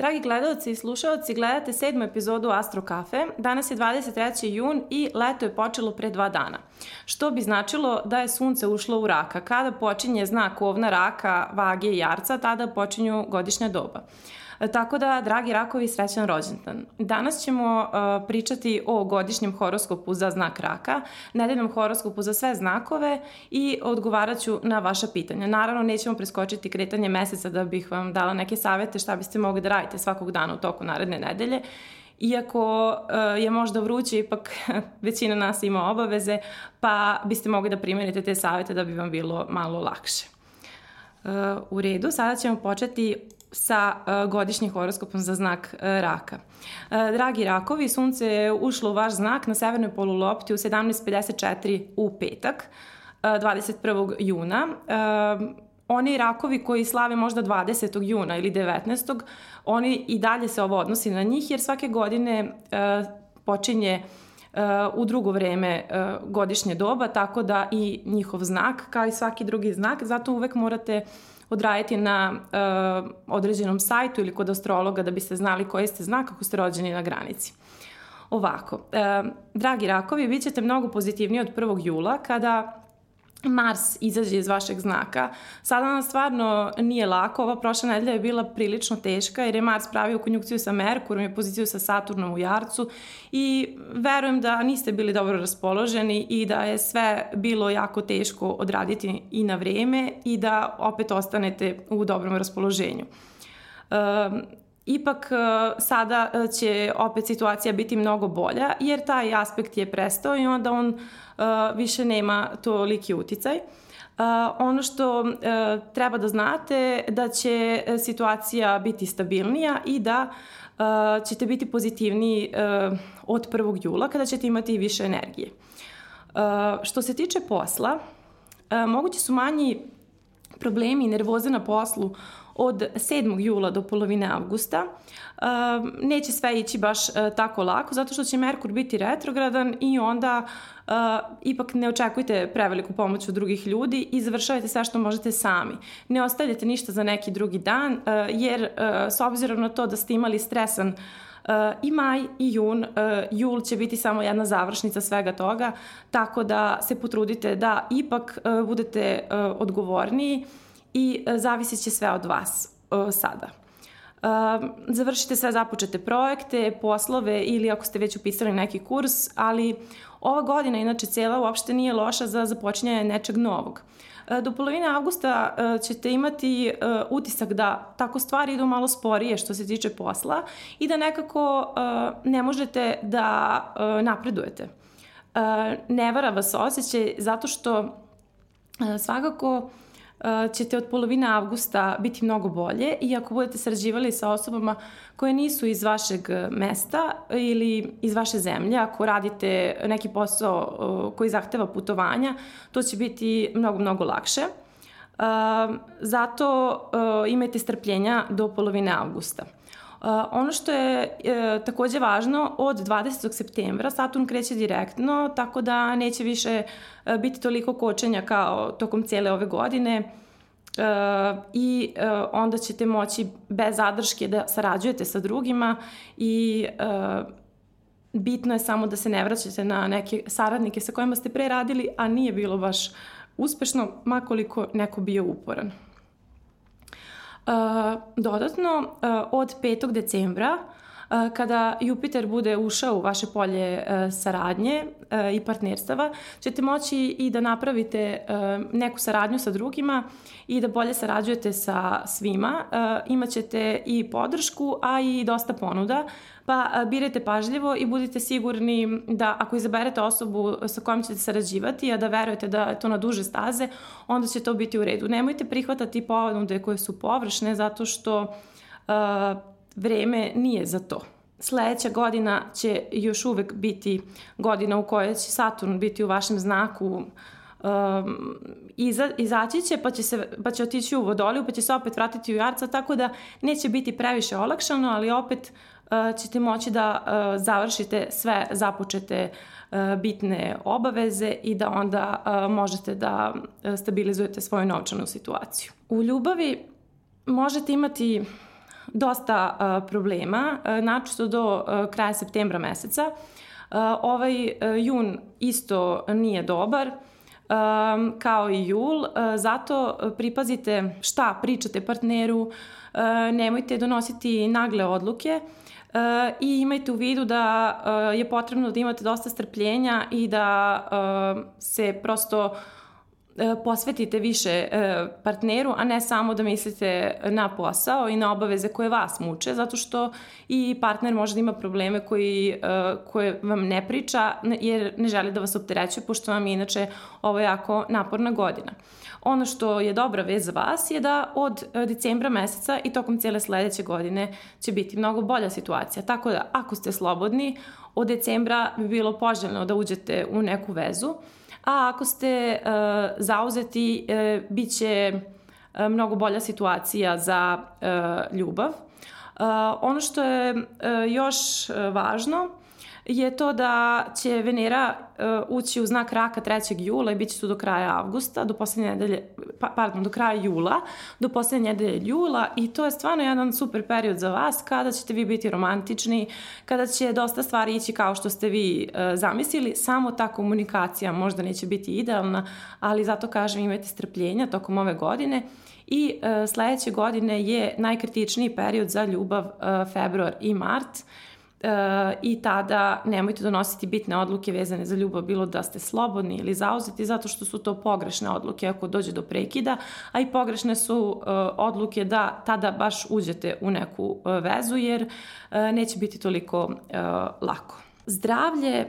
Dragi gledalci i slušalci, gledate sedmu epizodu Astro Cafe. Danas je 23. jun i leto je počelo pre dva dana. Što bi značilo da je sunce ušlo u raka. Kada počinje znak ovna raka, vage i jarca, tada počinju godišnja doba. Tako da, dragi rakovi, srećan rođendan. Danas ćemo uh, pričati o godišnjem horoskopu za znak raka, nedeljnom horoskopu za sve znakove i odgovarat ću na vaša pitanja. Naravno, nećemo preskočiti kretanje meseca da bih vam dala neke savete šta biste mogli da radite svakog dana u toku naredne nedelje. Iako uh, je možda vruće, ipak većina nas ima obaveze, pa biste mogli da primjenite te savete da bi vam bilo malo lakše. Uh, u redu, sada ćemo početi sa uh, godišnjim horoskopom za znak uh, raka. Uh, dragi rakovi, sunce je ušlo u vaš znak na severnoj polulopti u 17.54 u petak, 21. juna. Oni rakovi koji slave možda 20. juna ili 19. oni i dalje se ovo odnosi na njih jer svake godine počinje u drugo vreme godišnje doba, tako da i njihov znak, kao i svaki drugi znak, zato uvek morate odraditi na uh, određenom sajtu ili kod astrologa da biste znali koji ste znak ako ste rođeni na granici. Ovako, uh, dragi rakovi, bit ćete mnogo pozitivniji od 1. jula kada Mars izađe iz vašeg znaka. Sada nam stvarno nije lako, ova prošla nedelja je bila prilično teška jer je Mars pravio konjukciju sa Merkurom i poziciju sa Saturnom u Jarcu i verujem da niste bili dobro raspoloženi i da je sve bilo jako teško odraditi i na vreme i da opet ostanete u dobrom raspoloženju. Um, ipak sada će opet situacija biti mnogo bolja jer taj aspekt je prestao i onda on više nema toliki uticaj. Uh, ono što uh, treba da znate da će situacija biti stabilnija i da uh, ćete biti pozitivniji uh, od 1. jula kada ćete imati više energije. Uh, što se tiče posla, uh, mogući su manji problemi i nervoze na poslu od 7. jula do polovine avgusta. Neće sve ići baš uh, tako lako, zato što će Merkur biti retrogradan i onda uh, ipak ne očekujte preveliku pomoć od drugih ljudi i završavajte sve što možete sami. Ne ostavljate ništa za neki drugi dan, uh, jer uh, s obzirom na to da ste imali stresan uh, i maj i jun, jul će biti samo jedna završnica svega toga, tako da se potrudite da ipak budete odgovorniji i zavisit će sve od vas sada. Završite sve započete projekte, poslove ili ako ste već upisali neki kurs, ali ova godina, inače cela, uopšte nije loša za započinjanje nečeg novog. Uh, do polovine avgusta uh, ćete imati uh, utisak da tako stvari idu malo sporije što se tiče posla i da nekako ne možete da napredujete. Ne vara vas osjećaj zato što svakako ćete od polovine avgusta biti mnogo bolje i ako budete sarađivali sa osobama koje nisu iz vašeg mesta ili iz vaše zemlje, ako radite neki posao koji zahteva putovanja, to će biti mnogo, mnogo lakše. Zato imajte strpljenja do polovine avgusta. Uh, ono što je uh, takođe važno, od 20. septembra Saturn kreće direktno, tako da neće više uh, biti toliko kočenja kao tokom cijele ove godine uh, i uh, onda ćete moći bez zadrške da sarađujete sa drugima i uh, bitno je samo da se ne vraćate na neke saradnike sa kojima ste pre radili, a nije bilo baš uspešno, makoliko neko bio uporan. Dodatno, od 5. decembra kada Jupiter bude ušao u vaše polje saradnje i partnerstava, ćete moći i da napravite neku saradnju sa drugima i da bolje sarađujete sa svima. Imaćete i podršku, a i dosta ponuda, pa birajte pažljivo i budite sigurni da ako izaberete osobu sa kojom ćete sarađivati, a da verujete da je to na duže staze, onda će to biti u redu. Nemojte prihvatati ponude koje su površne zato što uh, vreme nije za to. Sledeća godina će još uvek biti godina u kojoj će Saturn biti u vašem znaku um, iza, izaći će pa će, se, pa će otići u vodoliju pa će se opet vratiti u jarca tako da neće biti previše olakšano ali opet uh, ćete moći da uh, završite sve započete uh, bitne obaveze i da onda možete da stabilizujete svoju novčanu situaciju. U ljubavi možete imati dosta uh, problema, uh, načisto do uh, kraja septembra meseca. Uh, ovaj uh, jun isto nije dobar, um, kao i jul, zato pripazite šta pričate partneru, nemojte donositi nagle odluke, i imajte u vidu da je potrebno da imate dosta strpljenja i da se prosto uh, posvetite više e, partneru, a ne samo da mislite na posao i na obaveze koje vas muče, zato što i partner može da ima probleme koji, e, koje vam ne priča jer ne želi da vas opterećuje, pošto vam je inače ovo jako naporna godina. Ono što je dobra vez za vas je da od decembra meseca i tokom cijele sledeće godine će biti mnogo bolja situacija. Tako da ako ste slobodni, od decembra bi bilo poželjno da uđete u neku vezu, a ako ste uh, zauzeti, uh, bit će uh, mnogo bolja situacija za uh, ljubav. Uh, ono što je uh, još uh, važno je to da će Venera uh, ući u znak raka 3. jula i bit će tu do kraja avgusta, do poslednje nedelje, pa, pardon, do kraja jula, do poslednje nedelje jula i to je stvarno jedan super period za vas kada ćete vi biti romantični, kada će dosta stvari ići kao što ste vi uh, zamislili, samo ta komunikacija možda neće biti idealna, ali zato kažem imajte strpljenja tokom ove godine i uh, sledeće godine je najkritičniji period za ljubav uh, februar i mart, E, i tada nemojte donositi bitne odluke vezane za ljubav, bilo da ste slobodni ili zauzeti, zato što su to pogrešne odluke ako dođe do prekida, a i pogrešne su uh, odluke da tada baš uđete u neku uh, vezu, jer uh, neće biti toliko uh, lako. Zdravlje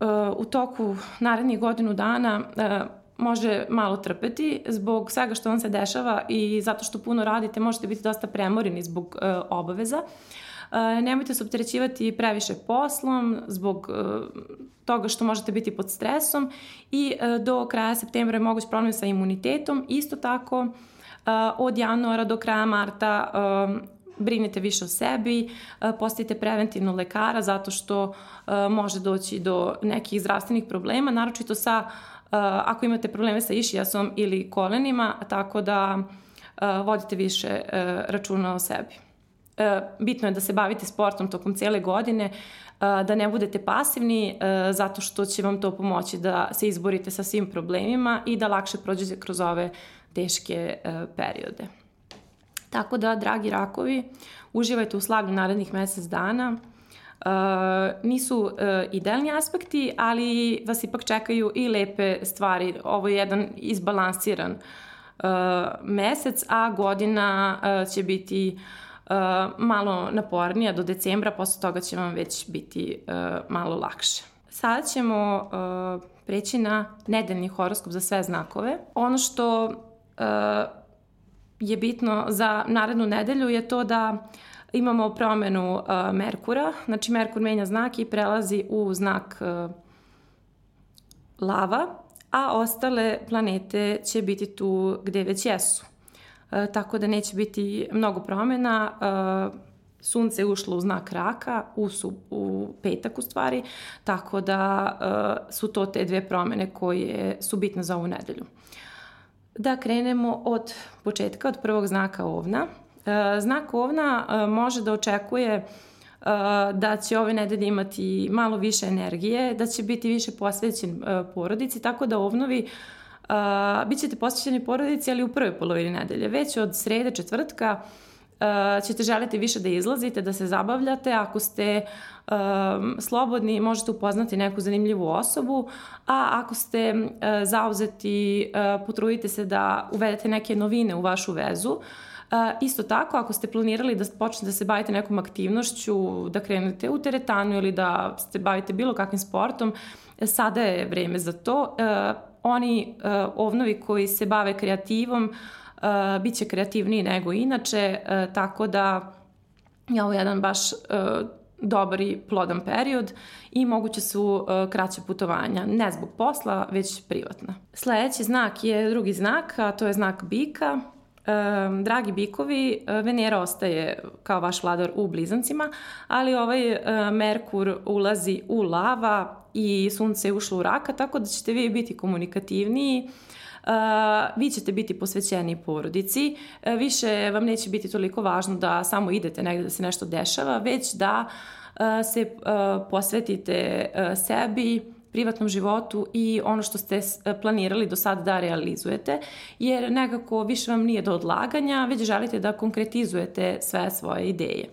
uh, u toku narednih godinu dana uh, može malo trpeti zbog svega što vam se dešava i zato što puno radite možete biti dosta premoreni zbog uh, obaveza. E, nemojte se opterećivati previše poslom zbog e, toga što možete biti pod stresom i e, do kraja septembra je moguć problem sa imunitetom. Isto tako, od januara do kraja marta brinite više o sebi, postavite preventivno lekara zato što može doći do nekih zdravstvenih problema, naročito sa ako imate probleme sa išijasom ili kolenima, tako da vodite više računa o sebi. E, bitno je da se bavite sportom tokom cijele godine, e, da ne budete pasivni e, zato što će vam to pomoći da se izborite sa svim problemima i da lakše prođete kroz ove teške periode. Tako da, dragi rakovi, uživajte u slavlju narednih mesec dana. Uh, nisu uh, idealni aspekti, ali vas ipak čekaju i lepe stvari. Ovo je jedan izbalansiran uh, mesec, a godina uh, će biti uh, malo napornija do decembra, posle toga će vam već biti uh, malo lakše. Sada ćemo uh, preći na nedeljni horoskop za sve znakove. Ono što je bitno za narednu nedelju je to da imamo promenu uh, Merkura, znači Merkur menja znak i prelazi u znak uh, lava, a ostale planete će biti tu gde već jesu. E, tako da neće biti mnogo promena. E, sunce je ušlo u znak raka, u, su, u petak u stvari, tako da e, su to te dve promene koje su bitne za ovu nedelju. Da krenemo od početka, od prvog znaka ovna. Znak ovna može da očekuje da će ove nedelje imati malo više energije, da će biti više posvećen porodici, tako da ovnovi uh, Uh, bićete posvećeni porodici, ali u prvoj polovini nedelje. Već od srede, četvrtka uh, ćete želiti više da izlazite, da se zabavljate. Ako ste uh, slobodni, možete upoznati neku zanimljivu osobu, a ako ste uh, zauzeti, uh, potrudite se da uvedete neke novine u vašu vezu. Uh, isto tako, ako ste planirali da počnete da se bavite nekom aktivnošću, da krenete u teretanu ili da se bavite bilo kakvim sportom, sada je vreme za to. Uh, oni uh, ovnovi koji se bave kreativom uh, bit će kreativniji nego inače, uh, tako da je ovo jedan baš uh, dobar i plodan period i moguće su uh, kraće putovanja, ne zbog posla, već privatna. Sledeći znak je drugi znak, a to je znak bika. Dragi bikovi, Venera ostaje kao vaš vladar u blizancima, ali ovaj Merkur ulazi u lava i sunce je ušlo u raka, tako da ćete vi biti komunikativniji, Uh, vi ćete biti posvećeni porodici, uh, više vam neće biti toliko važno da samo idete negde da se nešto dešava, već da uh, se posvetite sebi, privatnom životu i ono što ste planirali do sada da realizujete, jer nekako više vam nije do odlaganja, već želite da konkretizujete sve svoje ideje.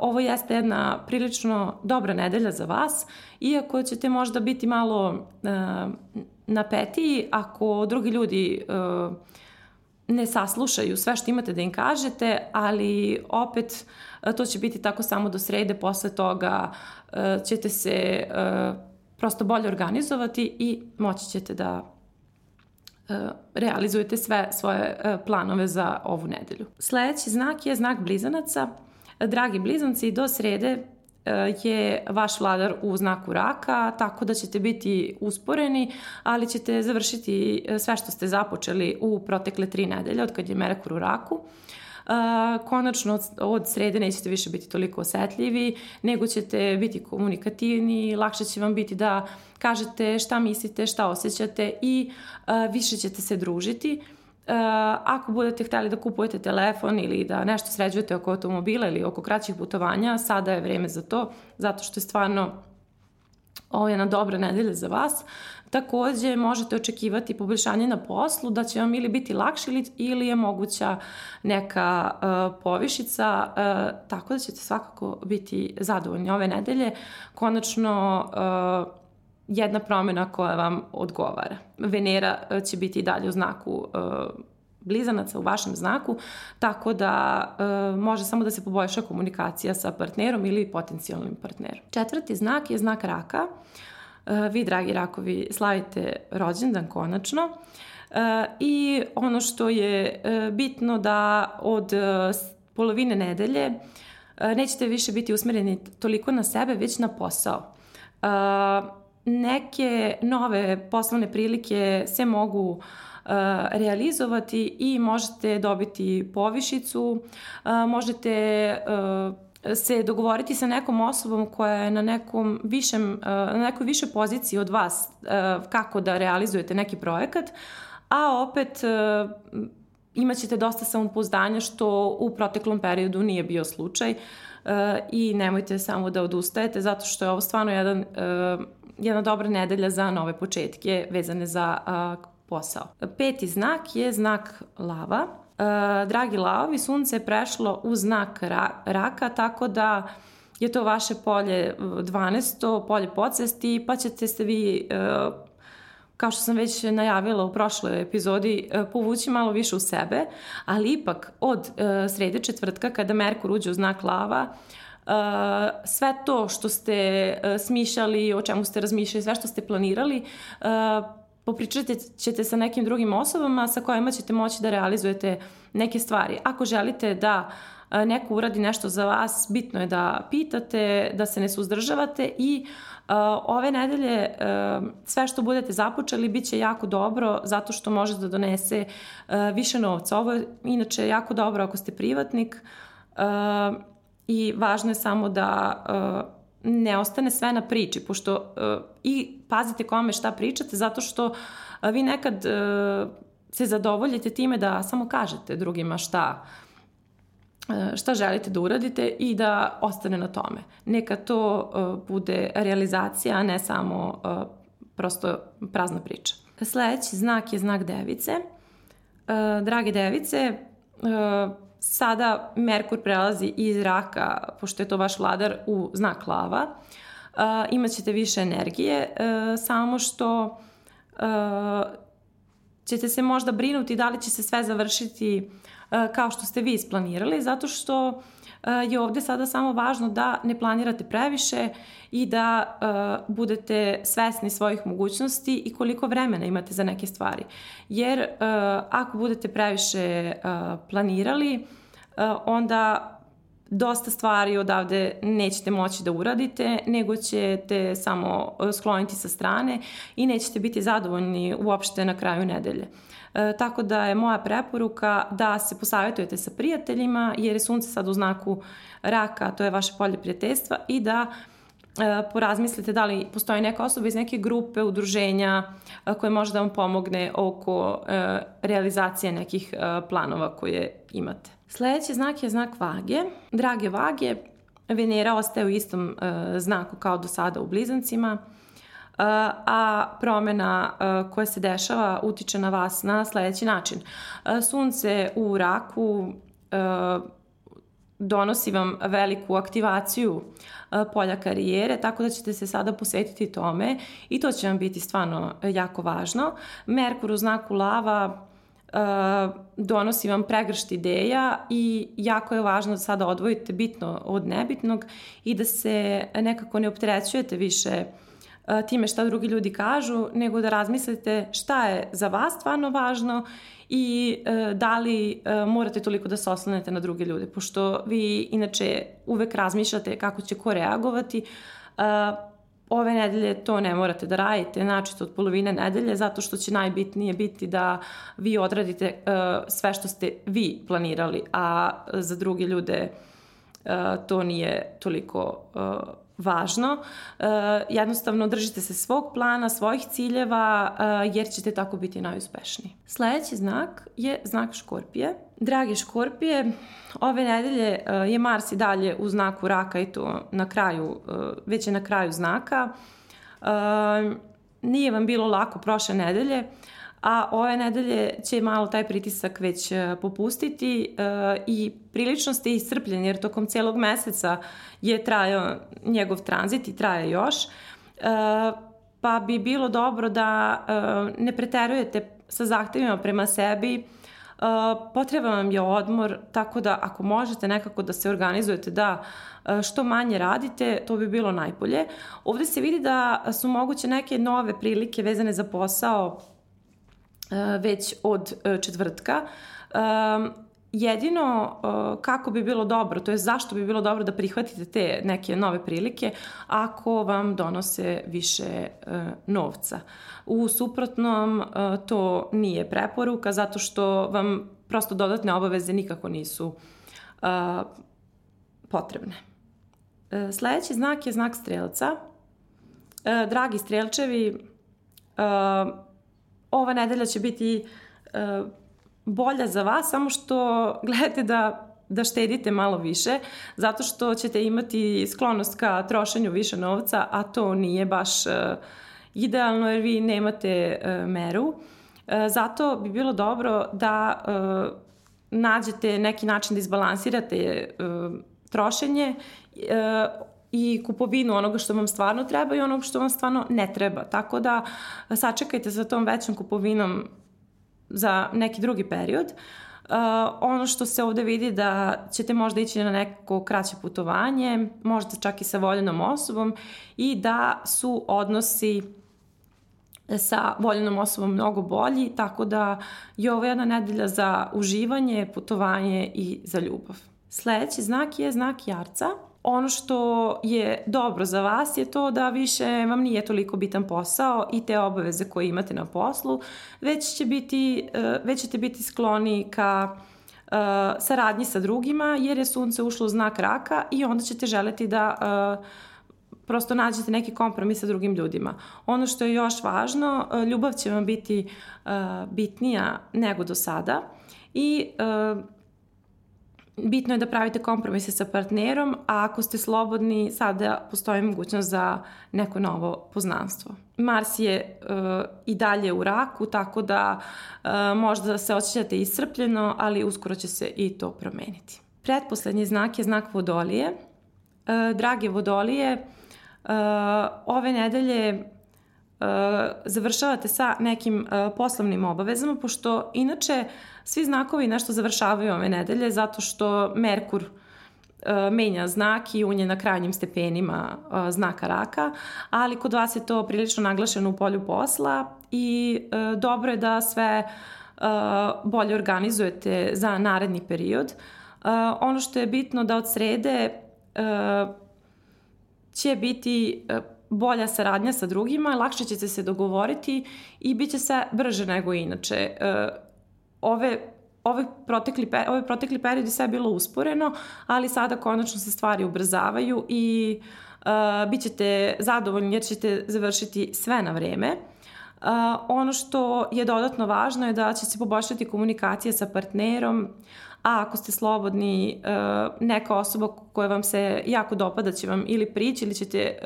Ovo jeste jedna prilično dobra nedelja za vas, iako ćete možda biti malo napetiji ako drugi ljudi ne saslušaju sve što imate da im kažete, ali opet to će biti tako samo do srede, posle toga ćete se prosto bolje organizovati i moći ćete da e, realizujete sve svoje e, planove za ovu nedelju. Sledeći znak je znak blizanaca. Dragi blizanci, do srede e, je vaš vladar u znaku raka, tako da ćete biti usporeni, ali ćete završiti sve što ste započeli u protekle tri nedelje od kad je Merkur u raku. Uh, konačno od, od srede nećete više biti toliko osetljivi, nego ćete biti komunikativni, lakše će vam biti da kažete šta mislite, šta osjećate i više ćete se družiti. Ako budete hteli da kupujete telefon ili da nešto sređujete oko automobila ili oko kraćih putovanja, sada je vreme za to, zato što je stvarno ovo je jedna dobra nedelja za vas. Takođe, možete očekivati poboljšanje na poslu, da će vam ili biti lakše ili, ili je moguća neka uh, povišica, uh, tako da ćete svakako biti zadovoljni ove nedelje. Konačno, uh, jedna promjena koja vam odgovara. Venera će biti i dalje u znaku uh, blizanaca u vašem znaku, tako da e, može samo da se poboljša komunikacija sa partnerom ili potencijalnim partnerom. Četvrti znak je znak raka. E, vi, dragi rakovi, slavite rođendan konačno. E, I ono što je e, bitno da od polovine nedelje nećete više biti usmereni toliko na sebe, već na posao. Neke nove poslovne prilike se mogu realizovati i možete dobiti povišicu, možete se dogovoriti sa nekom osobom koja je na nekom višem, na nekoj više poziciji od vas kako da realizujete neki projekat, a opet imaćete dosta samopouzdanja što u proteklom periodu nije bio slučaj i nemojte samo da odustajete zato što je ovo stvarno jedan, jedna dobra nedelja za nove početke vezane za posao. Peti znak je znak lava. E, dragi lavovi, sunce je prešlo u znak ra raka, tako da je to vaše polje 12. polje podsvesti, pa ćete se vi e, kao što sam već najavila u prošloj epizodi, povući malo više u sebe, ali ipak od srede četvrtka kada Merkur uđe u znak lava, sve to što ste smišljali, o čemu ste razmišljali, sve što ste planirali, popričati ćete sa nekim drugim osobama sa kojima ćete moći da realizujete neke stvari. Ako želite da neko uradi nešto za vas, bitno je da pitate, da se ne suzdržavate i uh, ove nedelje uh, sve što budete započeli bit će jako dobro zato što može da donese uh, više novca. Ovo je inače jako dobro ako ste privatnik uh, i važno je samo da uh, ne ostane sve na priči, pošto uh, i pazite kome šta pričate, zato što uh, vi nekad uh, se zadovoljite time da samo kažete drugima šta šta želite da uradite i da ostane na tome. Neka to bude realizacija, a ne samo prosto prazna priča. Sledeći znak je znak device. Drage device, sada Merkur prelazi iz raka, pošto je to vaš vladar, u znak lava. Uh, imaćete više energije, uh, samo što uh, ćete se možda brinuti da li će se sve završiti uh, kao što ste vi isplanirali, zato što uh, je ovde sada samo važno da ne planirate previše i da uh, budete svesni svojih mogućnosti i koliko vremena imate za neke stvari. Jer uh, ako budete previše uh, planirali, uh, onda dosta stvari odavde nećete moći da uradite, nego ćete samo e, skloniti sa strane i nećete biti zadovoljni uopšte na kraju nedelje. E, tako da je moja preporuka da se posavjetujete sa prijateljima jer je sunce sad u znaku raka, to je vaše polje prijateljstva i da e, porazmislite da li postoji neka osoba iz neke grupe, udruženja e, koje može da vam pomogne oko e, realizacije nekih e, planova koje imate. Sledeći znak je znak vage. Drage vage, Venera ostaje u istom e, znaku kao do sada u blizancima, a promena e, koja se dešava utiče na vas na sledeći način. E, sunce u raku donosi vam veliku aktivaciju polja karijere, tako da ćete se sada posvetiti tome i to će vam biti stvarno jako važno. Merkur u znaku lava donosi vam pregršt ideja i jako je važno da sada odvojite bitno od nebitnog i da se nekako ne opterećujete više time šta drugi ljudi kažu, nego da razmislite šta je za vas stvarno važno i e, da li e, morate toliko da se oslanete na druge ljude, pošto vi inače uvek razmišljate kako će ko reagovati, e, ove nedelje to ne morate da radite, znači od polovine nedelje, zato što će najbitnije biti da vi odradite uh, sve što ste vi planirali, a za druge ljude uh, to nije toliko uh, važno. Uh, jednostavno držite se svog plana, svojih ciljeva, jer ćete tako biti najuspešniji. Sledeći znak je znak škorpije. Dragi škorpije, ove nedelje je Mars i dalje u znaku raka i to na kraju, već je na kraju znaka. Nije vam bilo lako prošle nedelje, a ove nedelje će malo taj pritisak već e, popustiti e, i prilično ste iscrpljeni jer tokom celog meseca je trajao njegov tranzit i traje još e, pa bi bilo dobro da ne preterujete sa zahtevima prema sebi potreba vam je odmor tako da ako možete nekako da se organizujete da što manje radite, to bi bilo najbolje. Ovde se vidi da su moguće neke nove prilike vezane za posao već od e, četvrtka. Jedino e, kako bi bilo dobro, to je zašto bi bilo dobro da prihvatite te neke nove prilike ako vam donose više novca. U suprotnom to nije preporuka zato što vam prosto dodatne obaveze nikako nisu potrebne. Sledeći znak je znak strelca. Dragi strelčevi, ova nedelja će biti uh, bolja za vas, samo što gledate da da štedite malo više, zato što ćete imati sklonost ka trošenju više novca, a to nije baš uh, idealno jer vi nemate uh, meru. Uh, zato bi bilo dobro da uh, nađete neki način da izbalansirate uh, trošenje uh, i kupovinu onoga što vam stvarno treba i onoga što vam stvarno ne treba. Tako da sačekajte sa tom većom kupovinom za neki drugi period. Uh, ono što se ovde vidi da ćete možda ići na neko kraće putovanje, možda čak i sa voljenom osobom i da su odnosi sa voljenom osobom mnogo bolji, tako da je ovo jedna nedelja za uživanje, putovanje i za ljubav. Sledeći znak je znak jarca ono što je dobro za vas je to da više vam nije toliko bitan posao i te obaveze koje imate na poslu, već, će biti, e, već ćete biti skloni ka uh, saradnji sa drugima jer je sunce ušlo u znak raka i onda ćete želeti da uh, prosto nađete neki kompromis sa drugim ljudima. Ono što je još važno, ljubav će vam biti bitnija nego do sada i bitno je da pravite kompromise sa partnerom, a ako ste slobodni, sada postoji mogućnost za neko novo poznanstvo. Mars je uh, i dalje u raku, tako da uh, možda se osjećate iscrpljeno, ali uskoro će se i to promeniti. Pretposlednji znak je znak vodolije. Uh, drage vodolije, uh, ove nedelje završavate sa nekim uh, poslovnim obavezama, pošto inače svi znakovi nešto završavaju ove nedelje zato što Merkur uh, menja znak i on je na krajnjim stepenima znaka raka, ali kod vas je to prilično naglašeno u polju posla i dobro je da sve bolje organizujete za naredni period. ono što je bitno da od srede će biti bolja saradnja sa drugima, lakše ćete se dogovoriti i bit će se brže nego inače. Ove ove protekli, ove protekli periodi sve je bilo usporeno, ali sada konačno se stvari ubrzavaju i uh, bit ćete zadovoljni jer ćete završiti sve na vreme. Ono što je dodatno važno je da će se poboljšati komunikacija sa partnerom, a ako ste slobodni, e, neka osoba koja vam se jako dopada će vam ili prići ili ćete e,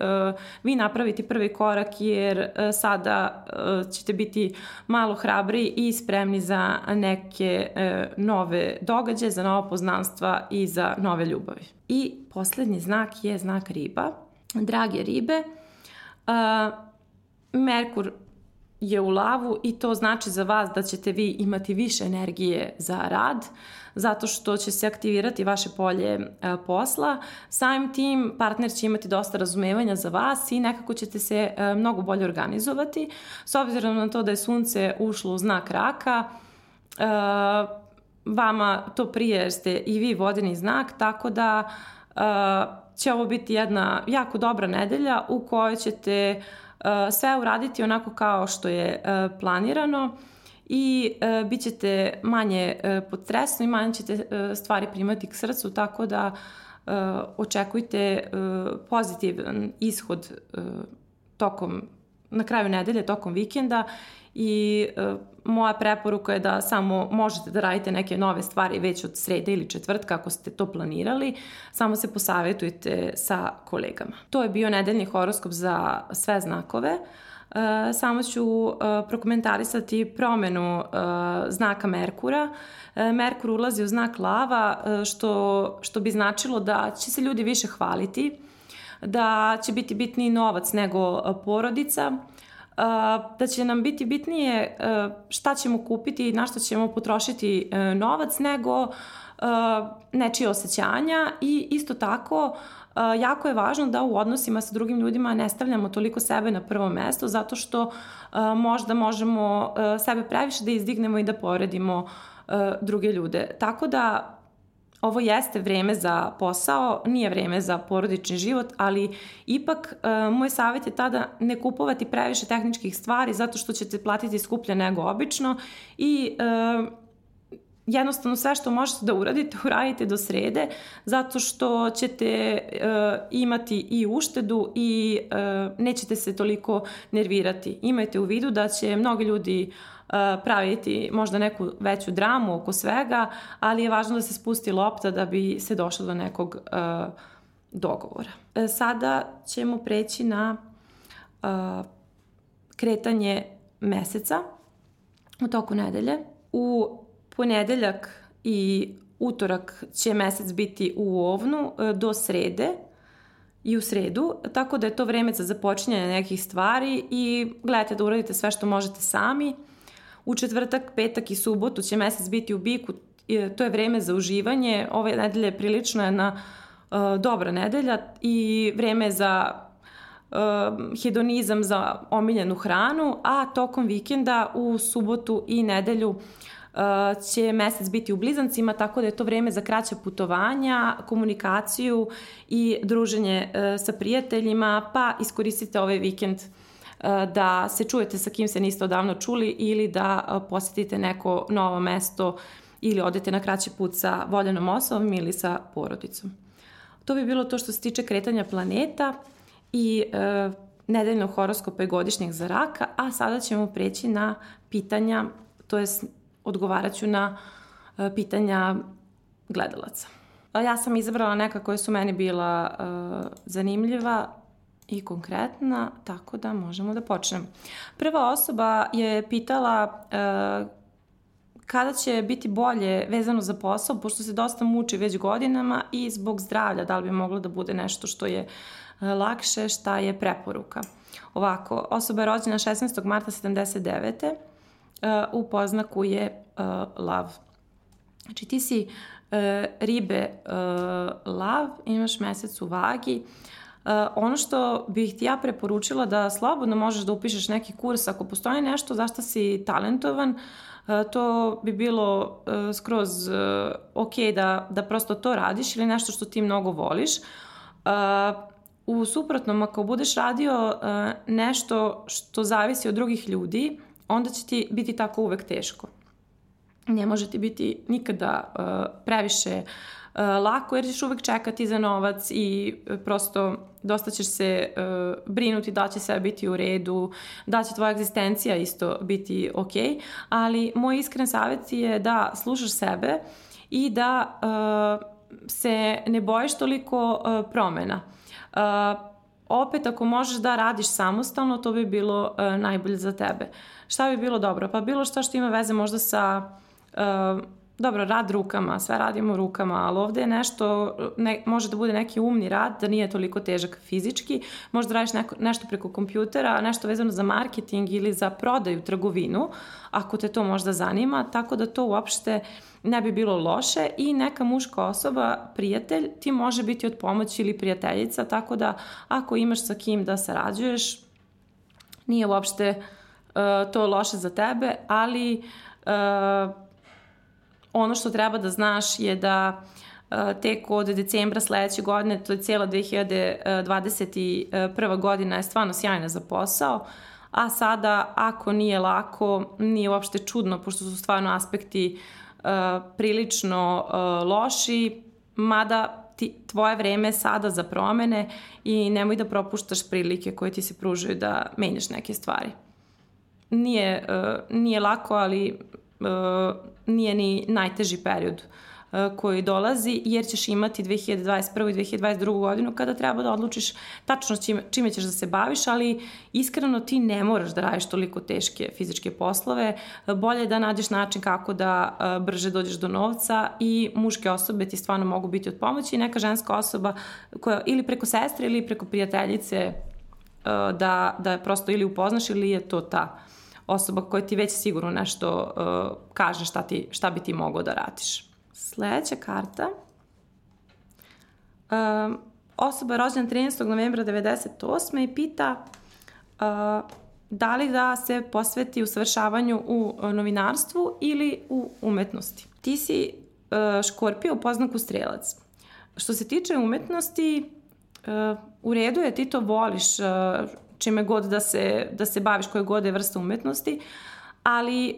vi napraviti prvi korak jer e, sada ćete biti malo hrabri i spremni za neke nove događaje, za nova poznanstva i za nove ljubavi. I poslednji znak je znak riba. Drage ribe, Merkur je u lavu i to znači za vas da ćete vi imati više energije za rad, zato što će se aktivirati vaše polje e, posla. Samim tim partner će imati dosta razumevanja za vas i nekako ćete se e, mnogo bolje organizovati. S obzirom na to da je sunce ušlo u znak raka, e, vama to prije jer ste i vi vodeni znak, tako da će ovo biti jedna jako dobra nedelja u kojoj ćete sve uraditi onako kao što je planirano i e, bit ćete manje e, i manje ćete e, stvari primati k srcu, tako da e, očekujte e, pozitivan ishod e, tokom, na kraju nedelje, tokom vikenda i e, moja preporuka je da samo možete da radite neke nove stvari već od srede ili četvrtka ako ste to planirali, samo se posavetujte sa kolegama. To je bio nedeljni horoskop za sve znakove. E, samo ću e, prokomentarisati promenu e, znaka Merkura. Merkur ulazi u znak lava, što, što bi značilo da će se ljudi više hvaliti, da će biti bitniji novac nego porodica, da će nam biti bitnije šta ćemo kupiti i na šta ćemo potrošiti novac nego nečije osjećanja i isto tako jako je važno da u odnosima sa drugim ljudima ne stavljamo toliko sebe na prvo mesto zato što možda možemo sebe previše da izdignemo i da poredimo druge ljude. Tako da ovo jeste vreme za posao, nije vreme za porodični život, ali ipak moj savjet je tada ne kupovati previše tehničkih stvari zato što ćete platiti skuplje nego obično i jednostavno sve što možete da uradite, uradite do srede, zato što ćete uh, imati i uštedu i uh, nećete se toliko nervirati. Imajte u vidu da će mnogi ljudi praviti možda neku veću dramu oko svega, ali je važno da se spusti lopta da bi se došlo do nekog uh, dogovora. Uh, sada ćemo preći na kretanje meseca u toku nedelje. U ponedeljak i utorak će mesec biti u ovnu e, do srede i u sredu, tako da je to vreme za započinjanje nekih stvari i gledajte da uradite sve što možete sami. U četvrtak, petak i subotu će mesec biti u biku, to je vreme za uživanje. Ove nedelje je prilično jedna uh, dobra nedelja i vreme za uh, hedonizam za omiljenu hranu, a tokom vikenda u subotu i nedelju uh, će mesec biti u blizancima, tako da je to vreme za kraća putovanja, komunikaciju i druženje e, sa prijateljima, pa iskoristite ovaj vikend e, da se čujete sa kim se niste odavno čuli ili da e, posetite neko novo mesto ili odete na kraći put sa voljenom osobom ili sa porodicom. To bi bilo to što se tiče kretanja planeta i e, nedeljnog horoskopa i godišnjeg za raka, a sada ćemo preći na pitanja, to je odgovarat ću na e, pitanja gledalaca. Ja sam izabrala neka koja su meni bila uh, zanimljiva i konkretna, tako da možemo da počnemo. Prva osoba je pitala uh, kada će biti bolje vezano za posao, pošto se dosta muči već godinama i zbog zdravlja, da li bi moglo da bude nešto što je uh, lakše, šta je preporuka. Ovako, osoba je rođena 16. marta 79 u poznaku je uh, lav. Znači ti si ribe lav, imaš mesec u vagi, Uh, ono što bih ti ja preporučila da slobodno možeš da upišeš neki kurs ako postoji nešto zašto si talentovan, to bi bilo skroz ok da, da prosto to radiš ili nešto što ti mnogo voliš. U suprotnom, ako budeš radio nešto što zavisi od drugih ljudi, onda će ti biti tako uvek teško. Ne može ti biti nikada previše lako jer ćeš uvek čekati za novac i prosto dosta ćeš se uh, brinuti da će sve biti u redu, da će tvoja egzistencija isto biti ok, ali moj iskren savjet je da slušaš sebe i da uh, se ne bojiš toliko uh, promena. Uh, opet ako možeš da radiš samostalno, to bi bilo uh, najbolje za tebe. Šta bi bilo dobro? Pa bilo šta što ima veze možda sa uh, dobro, rad rukama, sve radimo rukama, ali ovde je nešto, ne, može da bude neki umni rad, da nije toliko težak fizički, možda radiš neko, nešto preko kompjutera, nešto vezano za marketing ili za prodaju, trgovinu, ako te to možda zanima, tako da to uopšte ne bi bilo loše. I neka muška osoba, prijatelj, ti može biti od pomoći ili prijateljica, tako da ako imaš sa kim da sarađuješ, nije uopšte uh, to loše za tebe, ali uh, ono što treba da znaš je da e, tek od decembra sledeće godine, to je cijela 2021. godina je stvarno sjajna za posao, a sada ako nije lako, nije uopšte čudno, pošto su stvarno aspekti uh, prilično uh, loši, mada ti, tvoje vreme je sada za promene i nemoj da propuštaš prilike koje ti se pružaju da menjaš neke stvari. Nije, nije lako, ali nije ni najteži period uh, koji dolazi, jer ćeš imati 2021. i 2022. godinu kada treba da odlučiš tačno čime, čime ćeš da se baviš, ali iskreno ti ne moraš da radiš toliko teške fizičke poslove. Bolje je da nađeš način kako da uh, brže dođeš do novca i muške osobe ti stvarno mogu biti od pomoći i neka ženska osoba koja ili preko sestre ili preko prijateljice uh, da, da prosto ili upoznaš ili je to ta osoba koja ti već sigurno nešto uh, kaže šta, ti, šta bi ti mogao da radiš. Sledeća karta. Uh, osoba je rođena 13. novembra 98. i pita uh, da li da se posveti usavršavanju u novinarstvu ili u umetnosti. Ti si uh, škorpio u poznaku strelac. Što se tiče umetnosti, uh, u redu je, ti to voliš, uh, čime god da se, da se baviš, koje god je vrsta umetnosti, ali e,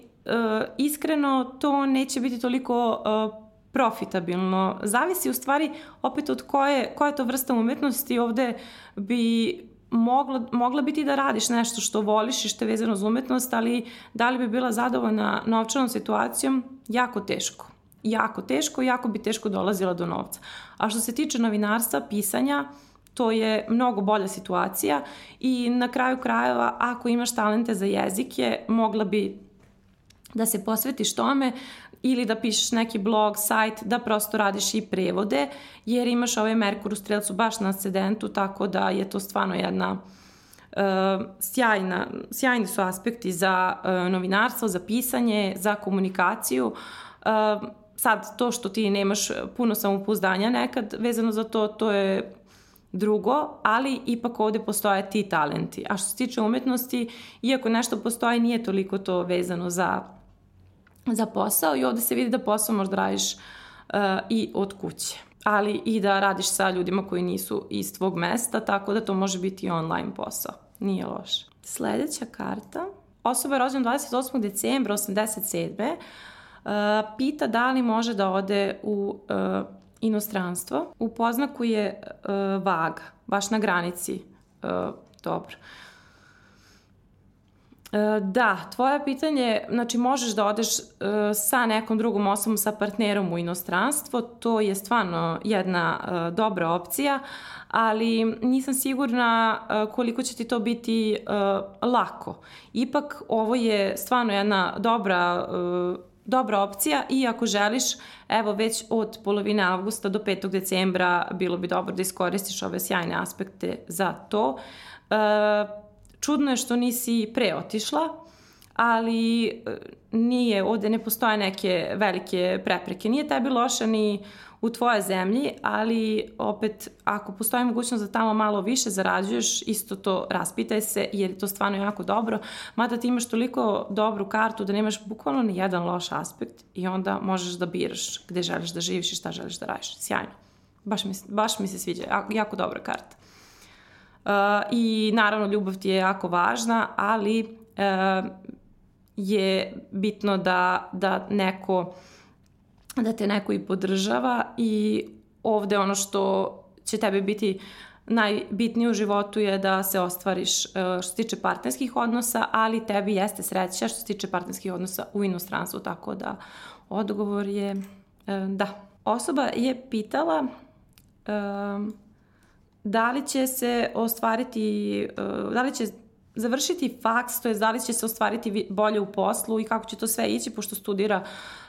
iskreno to neće biti toliko e, profitabilno. Zavisi u stvari opet od koje, koja je to vrsta umetnosti. Ovde bi mogla, mogla biti da radiš nešto što voliš i što je vezano za umetnost, ali da li bi bila zadovoljna novčanom situacijom? Jako teško. Jako teško, jako bi teško dolazila do novca. A što se tiče novinarstva, pisanja, uh, to je mnogo bolja situacija i na kraju krajeva ako imaš talente za jezike mogla bi da se posvetiš tome ili da pišeš neki blog, sajt, da prosto radiš i prevode, jer imaš ovaj Merkur u strelcu baš na ascendentu, tako da je to stvarno jedna uh, sjajna, sjajni su aspekti za uh, novinarstvo, za pisanje, za komunikaciju. Uh, sad, to što ti nemaš puno samopouzdanja nekad vezano za to, to je drugo, ali ipak ovde postoje ti talenti. A što se tiče umetnosti, iako nešto postoji, nije toliko to vezano za, za posao i ovde se vidi da posao možda radiš uh, i od kuće ali i da radiš sa ljudima koji nisu iz tvog mesta, tako da to može biti online posao. Nije loše. Sledeća karta. Osoba je rođena 28. decembra 87. Uh, pita da li može da ode u uh, inostranstvo. U poznaku je uh, vaga, baš na granici. Uh, dobro. Uh, da, tvoje pitanje, znači možeš da odeš uh, sa nekom drugom osobom, sa partnerom u inostranstvo, to je stvarno jedna uh, dobra opcija, ali nisam sigurna koliko će ti to biti lako. Ipak ovo je stvarno jedna dobra dobra opcija i ako želiš, evo već od polovine avgusta do 5. decembra bilo bi dobro da iskoristiš ove sjajne aspekte za to. E, čudno je što nisi pre otišla, ali e, nije, ovde ne postoje neke velike prepreke. Nije tebi loša ni u tvoje zemlji, ali opet ako postoji mogućnost da tamo malo više zarađuješ, isto to raspitaj se jer je to stvarno jako dobro, mada ti imaš toliko dobru kartu da nemaš bukvalno ni jedan loš aspekt i onda možeš da biraš gde želiš da živiš i šta želiš da radiš. Sjajno. Baš mi, baš mi se sviđa, jako, jako dobra karta. Uh, I naravno ljubav ti je jako važna, ali uh, je bitno da, da neko da te neko i podržava i ovde ono što će tebi biti najbitnije u životu je da se ostvariš uh, što se tiče partnerskih odnosa, ali tebi jeste sreća što se tiče partnerskih odnosa u inostranstvu, tako da odgovor je da. Osoba je pitala da li će se ostvariti, da li će završiti faks, to je da li će se ostvariti bolje u poslu i kako će to sve ići, pošto studira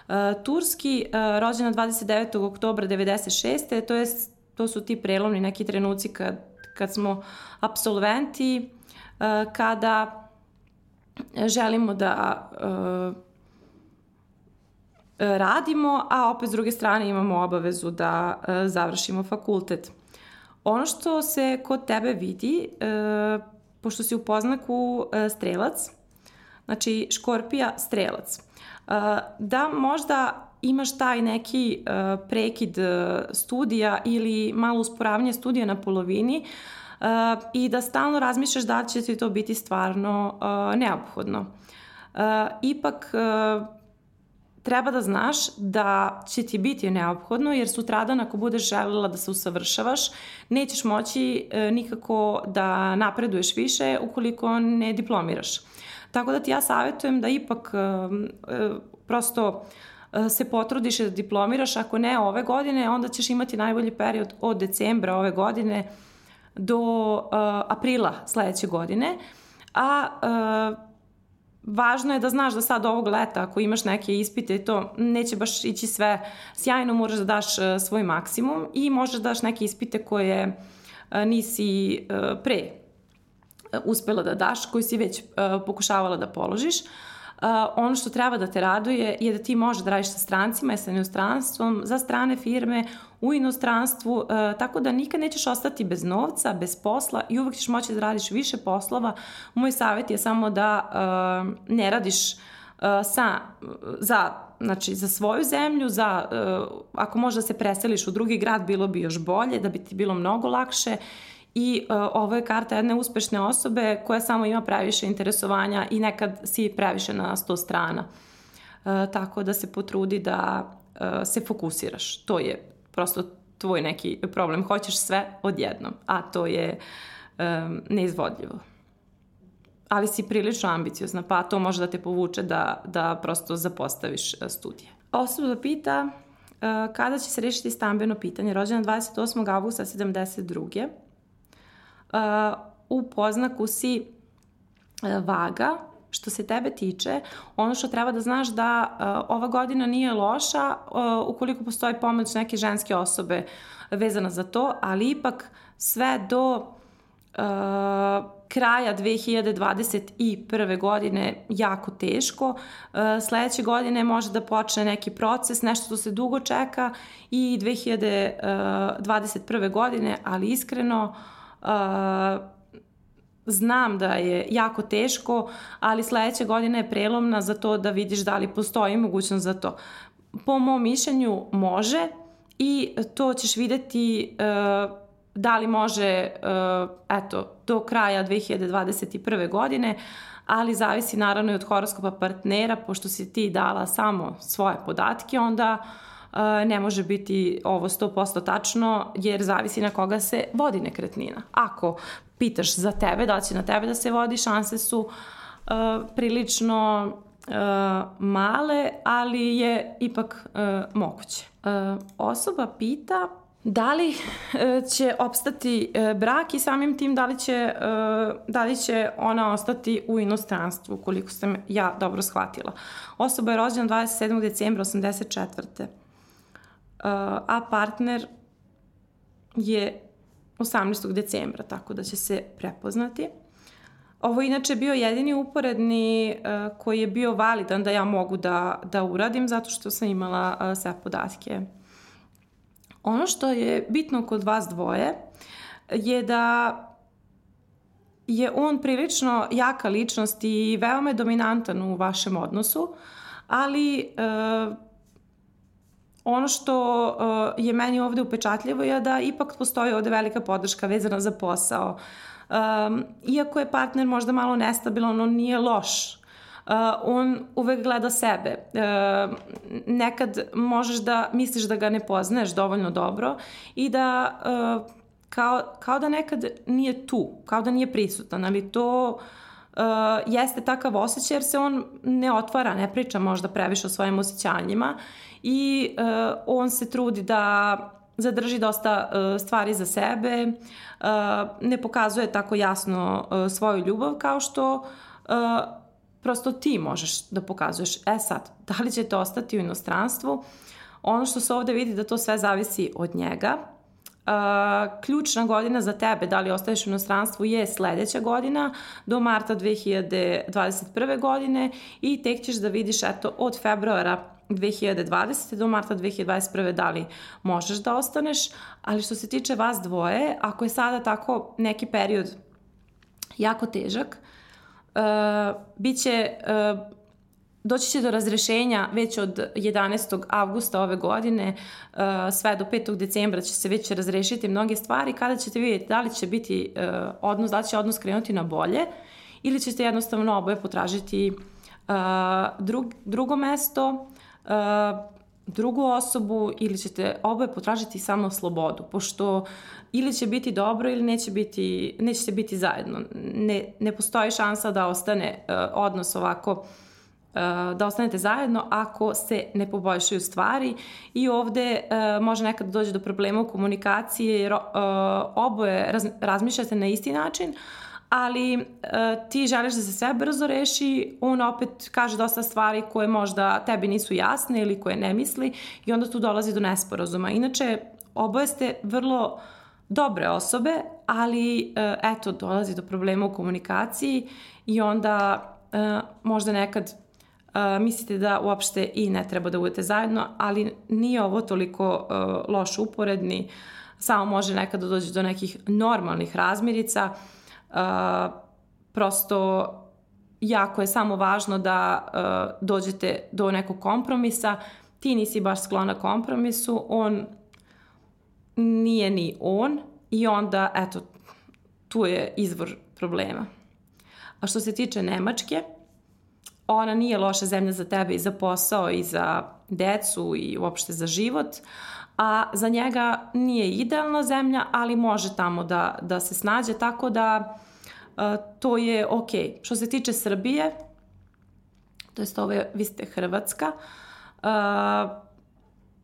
uh, turski, uh, rođena 29. oktobra 96. To, je, to su ti prelomni neki trenuci kad, kad smo absolventi, uh, kada želimo da uh, radimo, a opet s druge strane imamo obavezu da uh, završimo fakultet. Ono što se kod tebe vidi, uh, pošto si u poznaku e, strelac, znači škorpija strelac, e, da možda imaš taj neki e, prekid studija ili malo usporavanje studija na polovini i da stalno razmišljaš da će ti to biti stvarno neophodno. Ipak treba da znaš da će ti biti neophodno jer sutradan ako budeš želela da se usavršavaš nećeš moći e, nikako da napreduješ više ukoliko ne diplomiraš. Tako da ti ja savjetujem da ipak e, e, prosto se potrudiš da diplomiraš, ako ne ove godine, onda ćeš imati najbolji period od decembra ove godine do uh, aprila sledeće godine, a uh, važno je da znaš da sad ovog leta ako imaš neke ispite i to neće baš ići sve sjajno, moraš da daš e, svoj maksimum i možeš da daš neke ispite koje e, nisi e, pre uspela da daš, koji si već pokušavala da položiš. Uh, ono što treba da te raduje je da ti možeš da radiš sa strancima i sa inostranstvom, za strane firme, u inostranstvu, uh, tako da nikad nećeš ostati bez novca, bez posla i uvek ćeš moći da radiš više poslova. Moj savjet je samo da uh, ne radiš uh, sa, za, znači, za svoju zemlju, za, uh, ako možda se preseliš u drugi grad, bilo bi još bolje, da bi ti bilo mnogo lakše i uh, ovo je karta jedne uspešne osobe koja samo ima previše interesovanja i nekad si previše na sto strana. Uh, tako da se potrudi da uh, se fokusiraš. To je prosto tvoj neki problem. Hoćeš sve odjednom, a to je um, neizvodljivo. Ali si prilično ambiciozna, pa to može da te povuče da, da prosto zapostaviš studije. Osoba pita uh, kada će se rešiti stambeno pitanje. Rođena 28. augusta 72 u poznaku si e, vaga, što se tebe tiče, ono što treba da znaš da uh, ova godina nije loša uh, ukoliko postoji pomoć neke ženske osobe vezana za to, ali ipak sve do kraja 2021. godine jako teško. Sledeće godine može da počne neki proces, nešto što se dugo čeka i 2021. godine, ali iskreno Uh, znam da je jako teško, ali sledeća godina je prelomna za to da vidiš da li postoji mogućnost za to. Po mom mišljenju može i to ćeš videti uh, da li može uh, eto, do kraja 2021. godine, ali zavisi naravno i od horoskopa partnera, pošto si ti dala samo svoje podatke, onda uh, ne može biti ovo 100% tačno jer zavisi na koga se vodi nekretnina. Ako pitaš za tebe, da će na tebe da se vodi, šanse su prilično male, ali je ipak moguće. Osoba pita da li će opstati brak i samim tim da li će, da li će ona ostati u inostranstvu, koliko sam ja dobro shvatila. Osoba je rođena 27. decembra 84 a partner je 18. decembra, tako da će se prepoznati. Ovo inače bio jedini uporedni uh, koji je bio validan da ja mogu da, da uradim zato što sam imala uh, sve podatke Ono što je bitno kod vas dvoje je da je on prilično jaka ličnost i veoma je dominantan u vašem odnosu, ali e, ono što e, je meni ovde upečatljivo je da ipak postoji ovde velika podrška vezana za posao. E, iako je partner možda malo nestabilan, on nije loš. Uh, on uvek gleda sebe. Uh, nekad možeš da misliš da ga ne poznaješ dovoljno dobro i da uh, kao, kao da nekad nije tu, kao da nije prisutan, ali to uh, jeste takav osjećaj jer se on ne otvara, ne priča možda previše o svojim osjećanjima i uh, on se trudi da zadrži dosta uh, stvari za sebe, uh, ne pokazuje tako jasno uh, svoju ljubav kao što uh, prosto ti možeš da pokazuješ. E sad, da li ćete ostati u inostranstvu? Ono što se ovde vidi da to sve zavisi od njega, ključna godina za tebe, da li ostaješ u inostranstvu, je sledeća godina do marta 2021. godine i tek ćeš da vidiš eto od februara 2020. do marta 2021. da li možeš da ostaneš, ali što se tiče vas dvoje, ako je sada tako neki period jako težak, uh, bit će uh, Doći će do razrešenja već od 11. avgusta ove godine, uh, sve do 5. decembra će se već razrešiti mnoge stvari, kada ćete vidjeti da li će biti odnos, da li će odnos krenuti na bolje ili ćete jednostavno oboje potražiti drug, drugo mesto, drugu osobu ili ćete oboje potražiti samo slobodu, pošto ili će biti dobro ili neće biti, nećete biti zajedno. Ne, ne postoji šansa da ostane odnos ovako uh, da ostanete zajedno ako se ne poboljšaju stvari i ovde uh, može nekad doći do problema u komunikaciji jer uh, oboje raz, razmišljate na isti način, ali uh, ti želiš da se sve brzo reši, on opet kaže dosta stvari koje možda tebi nisu jasne ili koje ne misli i onda tu dolazi do nesporazuma. Inače, oboje ste vrlo dobre osobe, ali uh, eto, dolazi do problema u komunikaciji i onda uh, možda nekad Uh, mislite da uopšte i ne treba da budete zajedno, ali nije ovo toliko uh, loš uporedni, samo može nekada da doći do nekih normalnih razmirica, prosto jako je samo važno da dođete do nekog kompromisa, ti nisi baš sklona kompromisu, on nije ni on i onda, eto, tu je izvor problema. A što se tiče Nemačke, ona nije loša zemlja za tebe i za posao i za decu i uopšte za život, a za njega nije idealna zemlja, ali može tamo da, da se snađe, tako da uh, to je ok. Što se tiče Srbije, to jest ove, vi ste Hrvatska, uh,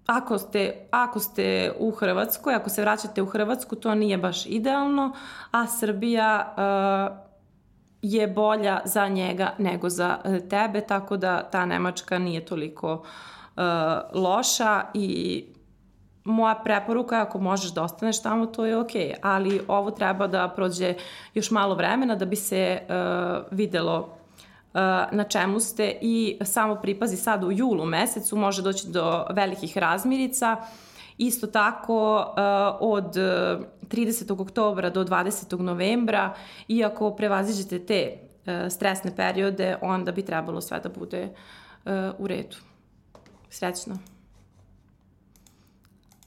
ako ste, ako ste u Hrvatskoj, ako se vraćate u Hrvatsku, to nije baš idealno, a Srbija uh, je bolja za njega nego za e, tebe, tako da ta Nemačka nije toliko uh, loša i moja preporuka ako možeš da ostaneš tamo, to je okej, okay. ali ovo treba da prođe još malo vremena da bi se uh, videlo uh, na čemu ste i samo pripazi sad u julu mesecu može doći do velikih razmirica Isto tako uh, od 30. Uh, oktobra do 20. novembra, iako prevaziđete te stresne periode, onda bi trebalo sve da bude u redu. Srećno.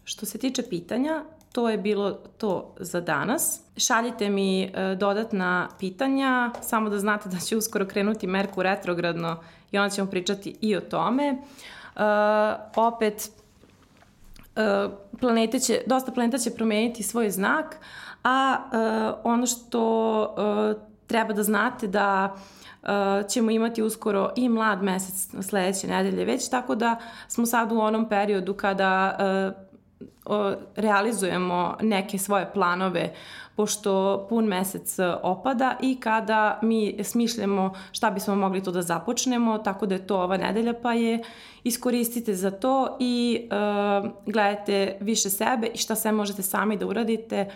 Što se tiče pitanja, to je bilo to za danas. Šaljite mi dodatna pitanja, samo da znate da će uskoro krenuti Merkur retrogradno i onda ćemo pričati i o tome. Uh, opet, E, planete će, dosta planeta će promeniti svoj znak, a uh, ono što uh, treba da znate da uh, ćemo imati uskoro i mlad mesec sledeće nedelje već, tako da smo sad u onom periodu kada uh, realizujemo neke svoje planove pošto pun mesec opada i kada mi smišljamo šta bismo mogli to da započnemo, tako da je to ova nedelja, pa je iskoristite za to i uh, gledajte više sebe i šta sve možete sami da uradite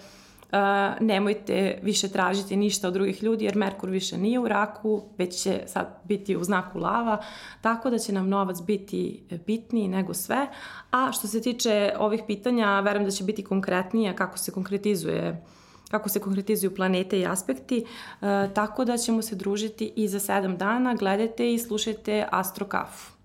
nemojte više tražiti ništa od drugih ljudi jer Merkur više nije u raku, već će sad biti u znaku lava, tako da će nam novac biti bitniji nego sve. A što se tiče ovih pitanja, verujem da će biti konkretnije kako se konkretizuje kako se konkretizuju planete i aspekti, e, tako da ćemo se družiti i za sedam dana. Gledajte i slušajte Astro Kafu.